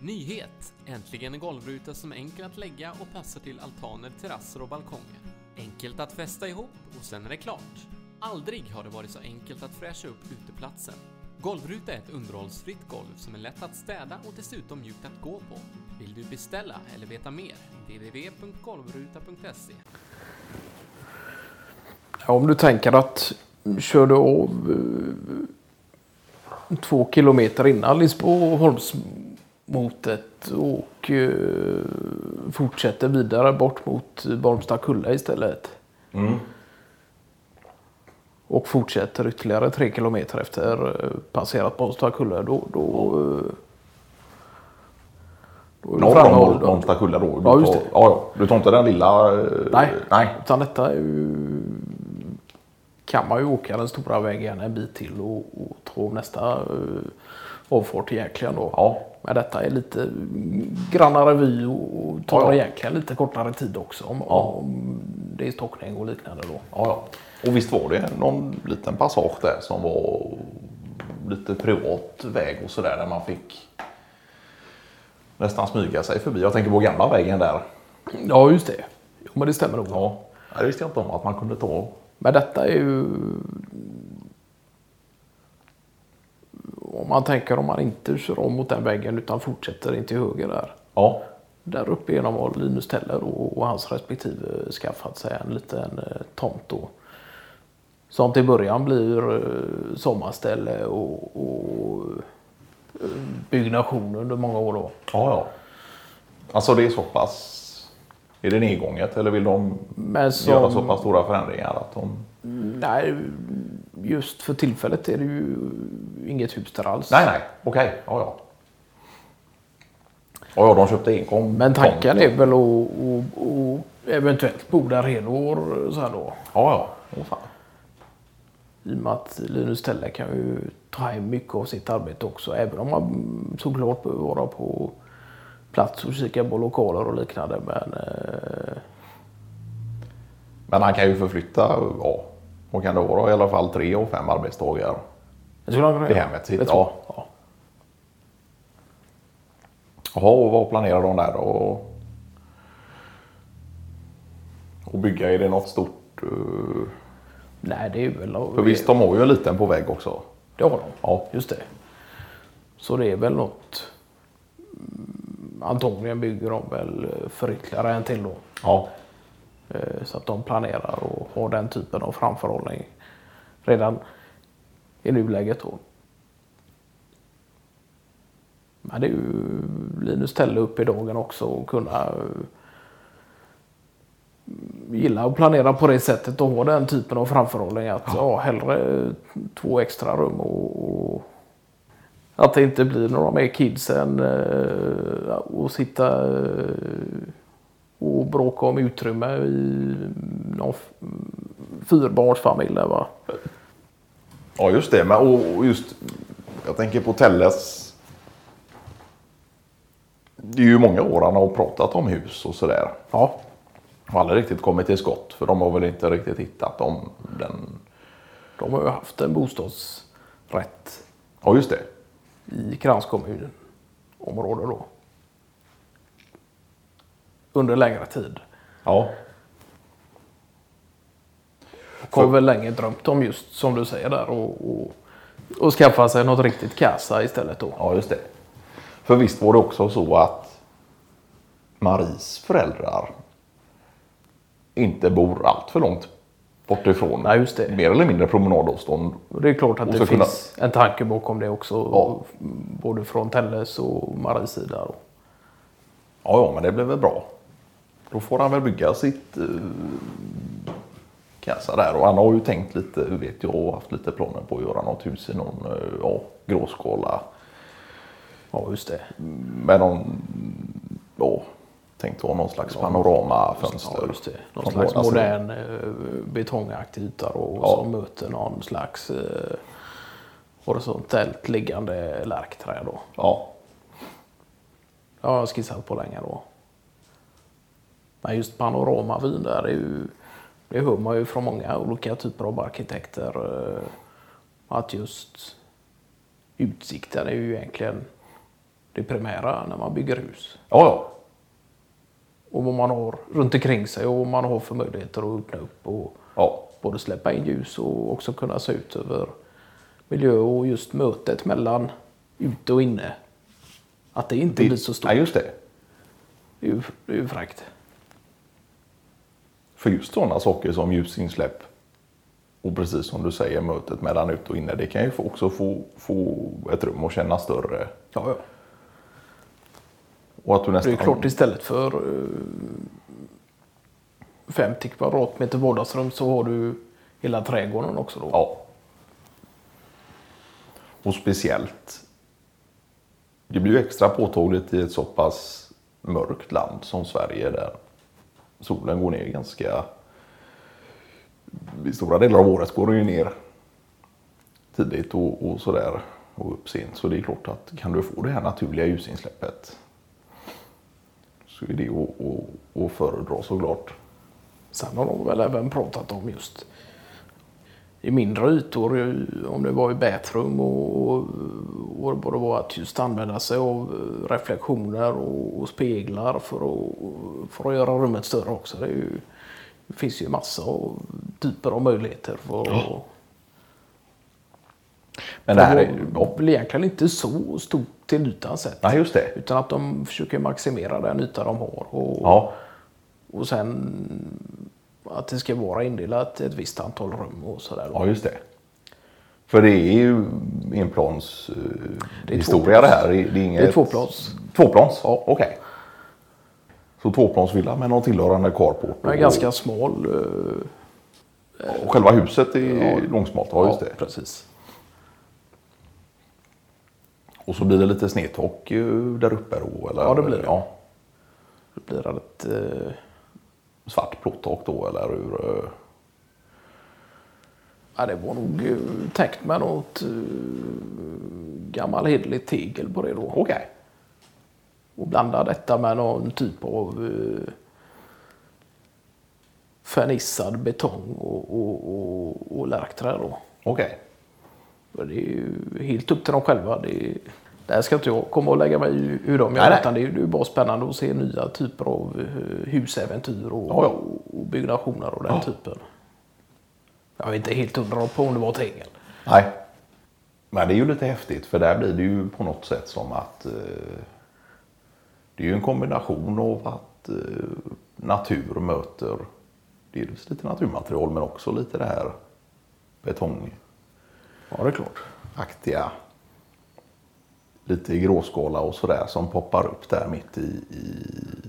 Nyhet! Äntligen en golvruta som är enkel att lägga och passar till altaner, terrasser och balkonger. Enkelt att fästa ihop och sen är det klart. Aldrig har det varit så enkelt att fräscha upp uteplatsen. Golvruta är ett underhållsfritt golv som är lätt att städa och dessutom mjukt att gå på. Vill du beställa eller veta mer? www.golvruta.se Ja, om du tänker att kör du av eh, två kilometer innan Lisboholmsmotet och eh, fortsätter vidare bort mot Bolmstakulla istället. Och fortsätter ytterligare tre kilometer efter eh, passerat Bolmstakulla. Då, då, eh, då är du Norr framme om och- Molmstakulla då? Ja, just det. Ja, ja. Du tar inte den lilla? Nej. Nej. Utan detta är ju, kan man ju åka den stora vägen en bit till och, och ta nästa avfart egentligen då. Ja. Men detta är lite grannare vy och, och tar Ja, ja. egentligen lite kortare tid också om, Ja. om det är stockning och liknande då. Ja, ja. Och visst var det någon liten passage där som var lite privat väg och sådär där man fick nästan smyga sig förbi. Jag tänker på gamla vägen där. Ja just det. Jo, men det stämmer nog. Ja. Det visste jag inte om att man kunde ta. Men detta är ju... Om man tänker om man inte kör om mot den väggen utan fortsätter in till höger där. Ja. Där uppe genom har Linus Teller och, och hans respektive skaffat sig en liten eh, tomt då. Som till början blir eh, sommarställe och, och eh, byggnation under många år då. Ja, ja. Alltså det är så pass... Är det nedgånget eller vill de som, göra så pass stora förändringar att de... Nej, just för tillfället är det ju inget hus där alls. Nej, nej. Okej. Ja, ja. Ja, ja, de köpte enkom. Men tanken är väl att, eventuellt bo där hela år så här då. Ja, ja. Åh, fan. I och med att Linus Teller kan ju ta hem mycket av sitt arbete också. Även om man såklart behöver vara på plats och kika på lokaler och liknande. Men eh, Men han kan ju förflytta, ja, vad kan det vara? I alla fall tre och fem arbetsdagar. det skulle han kunna göra. hemmet sitt, ja. ja. Jaha, och vad planerar de där då? Och bygga, är det något stort? eh, Nej, det är väl... För visst, de har ju en liten på väg också. Det har de. Ja. Just det. Så det är väl något... mm, Antagligen bygger de väl för ytterligare en till då. Ja. Eh, Så att de planerar och har den typen av framförhållning redan i nuläget. Då. Men det är ju Linus Telle upp i dagen också och kunna eh, gilla att planera på det sättet och ha den typen av framförhållning. Att ja, hellre två extra rum och, och att det inte blir några mer kids än eh, att sitta och bråka om utrymme i någon fyrbarnsfamilj. Va? ja, just det. Men och just, jag tänker på Telles. Det är ju många år han har pratat om hus och sådär. Ja, Har aldrig riktigt kommit till skott. För de har väl inte riktigt hittat om den. de har ju haft en bostadsrätt Ja, just det. i kranskommunen område då. Under längre tid. Ja. Och har väl länge drömt om just som du säger där och, och, och skaffa sig något riktigt kassa istället då. Ja, just det. För visst var det också så att Maries föräldrar inte bor allt för långt bort ifrån. Nej, just det. Mer eller mindre promenadavstånd. Det är klart att det kunna- finns en tanke bakom det också. Ja. Både från Telles och Maries sida. Ja, ja, men det blev väl bra. Då får han väl bygga sitt uh, kassa där. Och han har ju tänkt lite, vet jag, och haft lite planer på att göra något hus i någon uh, ja, gråskala. Ja, just det. Med någon, ja, tänkt ha någon slags panoramafönster. Ja, just det. Någon från slags modern eh, betongaktig yta och Ja. som möter någon slags eh, horisontellt liggande lärkträd. Då. Ja, Jag har skissat på länge då. Men just panoramavyn där är ju, det hör man ju från många olika typer av arkitekter. eh, Att just utsikten är ju egentligen det primära när man bygger hus. Ja, ja. Och vad man har runt omkring sig och vad man har för möjligheter att öppna upp och ja. både släppa in ljus och också kunna se ut över miljö och just mötet mellan ute och inne. Att det inte blir så stort. Ja, just det. Det är ju, det är ju fräckt. För just sådana saker som ljusinsläpp och precis som du säger mötet mellan ute och inne. Det kan ju också få, få ett rum att kännas större. Ja, ja. Och att du nästan... Det är klart istället för uh, 50 kvadratmeter vardagsrum så har du hela trädgården också då. Ja. Och speciellt. Det blir ju extra påtagligt i ett så pass mörkt land som Sverige där solen går ner ganska... I stora delar av året går den ju ner tidigt och, och sådär och upp sent. Så det är klart att kan du få det här naturliga ljusinsläppet så är det att, att föredra såklart. Sen har de väl även pratat om just i mindre ytor, om det var i bathroom och, och vad det var att just använda sig av reflektioner och, och speglar för att, för att göra rummet större också. Det, ju, det finns ju massa av typer av möjligheter. För, ja. Men det här är ja. väl egentligen inte så stort till ytan sett. Nej, just det. Utan att de försöker maximera den yta de har. Och, ja. och sen att det ska vara indelat ett visst antal rum och sådär. Ja, just det. För det är ju enplans är historia det här. Det är, inget... det är tvåplans. Tvåplans? Ja, okej. Okay. Så tvåplansvilla med någon tillhörande carport? Och... ganska smal. Uh, och själva huset är ja, långsmalt? Ja, just det. precis. Och så blir det lite snedtak där uppe då? Eller? Ja, det blir det. Ja. Det blir ett... Uh svart plåttak då eller hur? Ja, det var nog uh, täckt med något uh, gammal hederligt tegel på det då. Okej. Okay. Och blanda detta med någon typ av uh, fernissad betong och, och, och, och lärkträ då. Okej. Okay. Det är ju helt upp till dem själva. Det är, där ska inte jag komma och lägga mig i hur de gör. Utan det är ju bara spännande att se nya typer av eh, husäventyr och, ja, ja. och byggnationer och den ja. typen. Jag är inte helt hundra på om det var tegel. Nej. Men det är ju lite häftigt för där blir det ju på något sätt som att eh, det är ju en kombination av att eh, natur möter dels lite naturmaterial men också lite det här betong. Ja, det är klart. Aktiga lite gråskala och sådär som poppar upp där mitt i, i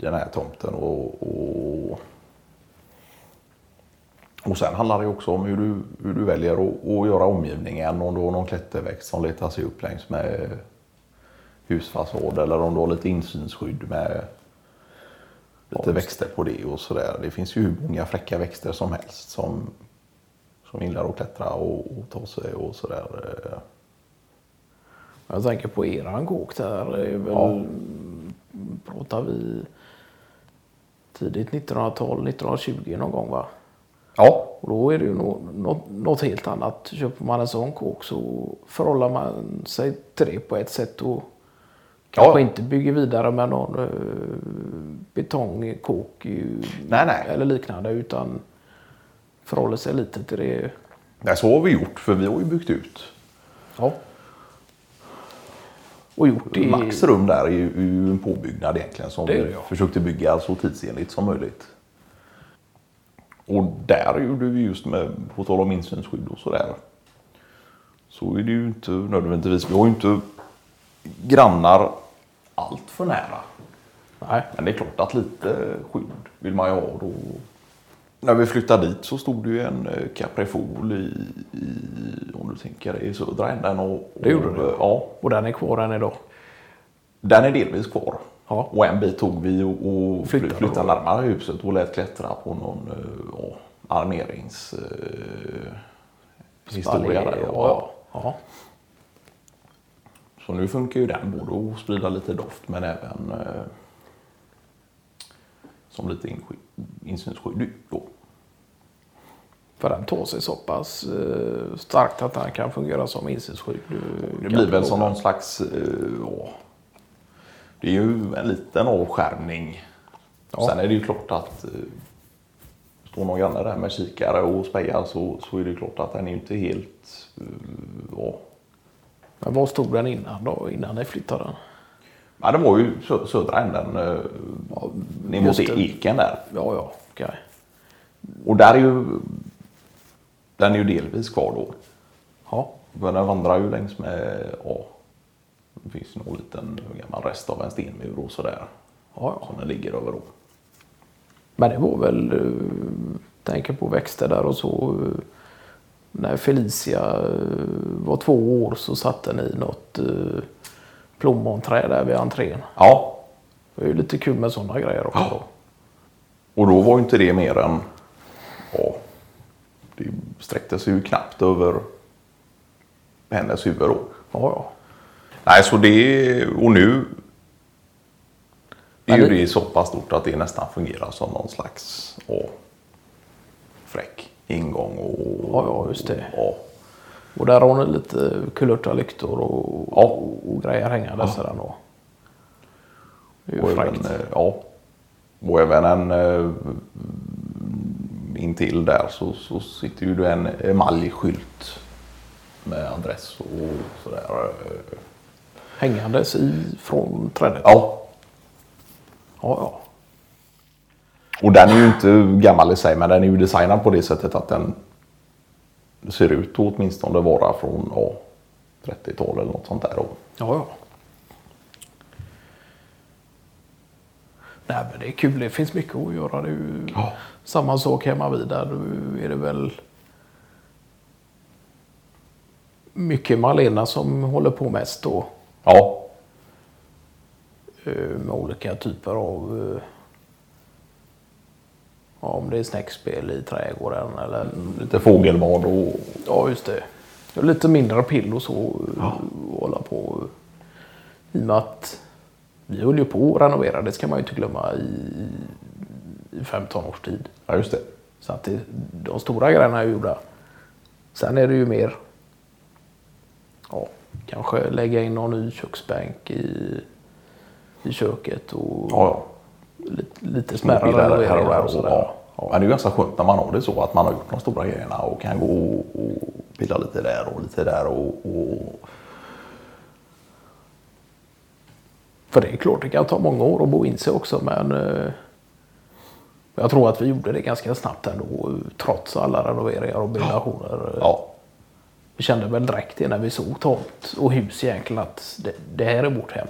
den här tomten. Och, och, och sen handlar det också om hur du, hur du väljer att, att göra omgivningen. Om du har någon klätterväxt som letar sig upp längs med husfasad eller om du har lite insynsskydd med lite ja, växter på det och sådär. Det finns ju hur många fräcka växter som helst som, som gillar att klättra och, och ta sig och sådär. Jag tänker på eran kåk där. Ja. Pratar vi tidigt 1900-tal, 1920 någon gång va? Ja. Och då är det ju något, något, helt annat. Köper man en sån kåk så förhåller man sig till det på ett sätt och kanske ja. inte bygger vidare med någon uh, betongkåk eller liknande utan förhåller sig lite till det. Nej, så har vi gjort för vi har ju byggt ut. Ja och gjort det. Max rum där är ju en påbyggnad egentligen som vi försökte bygga så tidsenligt som möjligt. Och där gjorde vi just med, på tal om insynsskydd och sådär. Så är det ju inte nödvändigtvis. Vi har ju inte grannar allt för nära. Nej. Men det är klart att lite skydd vill man ju ha då. När vi flyttade dit så stod det ju en eh, Caprifol i, i om du tänker i södra änden. Och, det gjorde det? Ja. Och den är kvar än idag? Den är delvis kvar. Ja. Och en bit tog vi och, och flyttade, flyttade närmare huset och lät klättra på någon uh, armerings... Uh, historia där. Ja. Ja. Så nu funkar ju den både att sprida lite doft men även uh, som lite insynsskydd. Då. För den tar sig så pass uh, starkt att den kan fungera som insynsskydd. Det blir väl som någon slags uh, Det är ju en liten avskärmning. Ja. Sen är det ju klart att eh, står någon granne där med kikare och spejar så, så är det klart att den är inte helt... eh, ja. Men var stod den innan då? Innan ni flyttade den? Ja, det var ju sö södra änden. Eh, ner mot eken där. Ja, ja. Okej. Och där är ju... Den är ju delvis kvar då. Ja. Men den vandrar ju längs med... Ja, det finns nog en liten gammal rest av en stenmur och sådär. Ja, ja. Som den ligger över då. Men det var väl, uh, tänker på växter där och så. eh, när Felicia eh, var två år så satte ni något plommonträd där vid entrén. Ja, Det är ju lite kul med sådana grejer också. Då. Och då var ju inte det mer än, ja, det sträckte sig ju knappt över hennes huvud då. Ja, ja. Nej, så det, och nu är ju det- det så pass stort att det nästan fungerar som någon slags, ja, fräck ingång och... Ja, ja, just det. Ja, Och där har ni lite kulörta lyktor och, Ja. och, och grejer hängande Ja. sedan då. Det är ju och fräckt. även, eh, ja, och även en eh, intill där så, så sitter ju en emaljskylt med adress och sådär. eh, Hängandes i, från trädet. Ja, Ja, ja. och den är ju inte gammal i sig men den är ju designad på det sättet att den ser ut att åtminstone vara från ja, 30-tal eller något sånt där. Ja, ja. Nej, men det är kul. Det finns mycket att göra. Det Ja. samma sak hemma vid där. Då är det väl mycket Malena som håller på mest då. Ja, eh, Med olika typer av... Ja, om det är snäckspel i trädgården eller... lite fågelbad och Ja, just det. Och lite mindre pill och så. Ja. Och hålla på. I och med att vi höll ju på att renovera. Det ska man ju inte glömma i, i 15 års tid. ja, just det. Så att det, de stora grejerna är gjorda. Sen är det ju mer. Ja, kanske lägga in någon ny köksbänk i, i köket och Ja, ja. Lite, lite smärre Småpiller här och renoveringar där. och sådär. ja. Men det är ju ganska skönt när man har det så att man har gjort de stora grejerna och kan gå och, och pilla lite där och lite där och, och För det är klart, det kan ta många år att bo in sig också, men eh, jag tror att vi gjorde det ganska snabbt ändå, trots alla renoveringar och byggnationer. ja, Vi kände väl direkt det när vi såg tomt och hus egentligen att det, det här är vårt hem.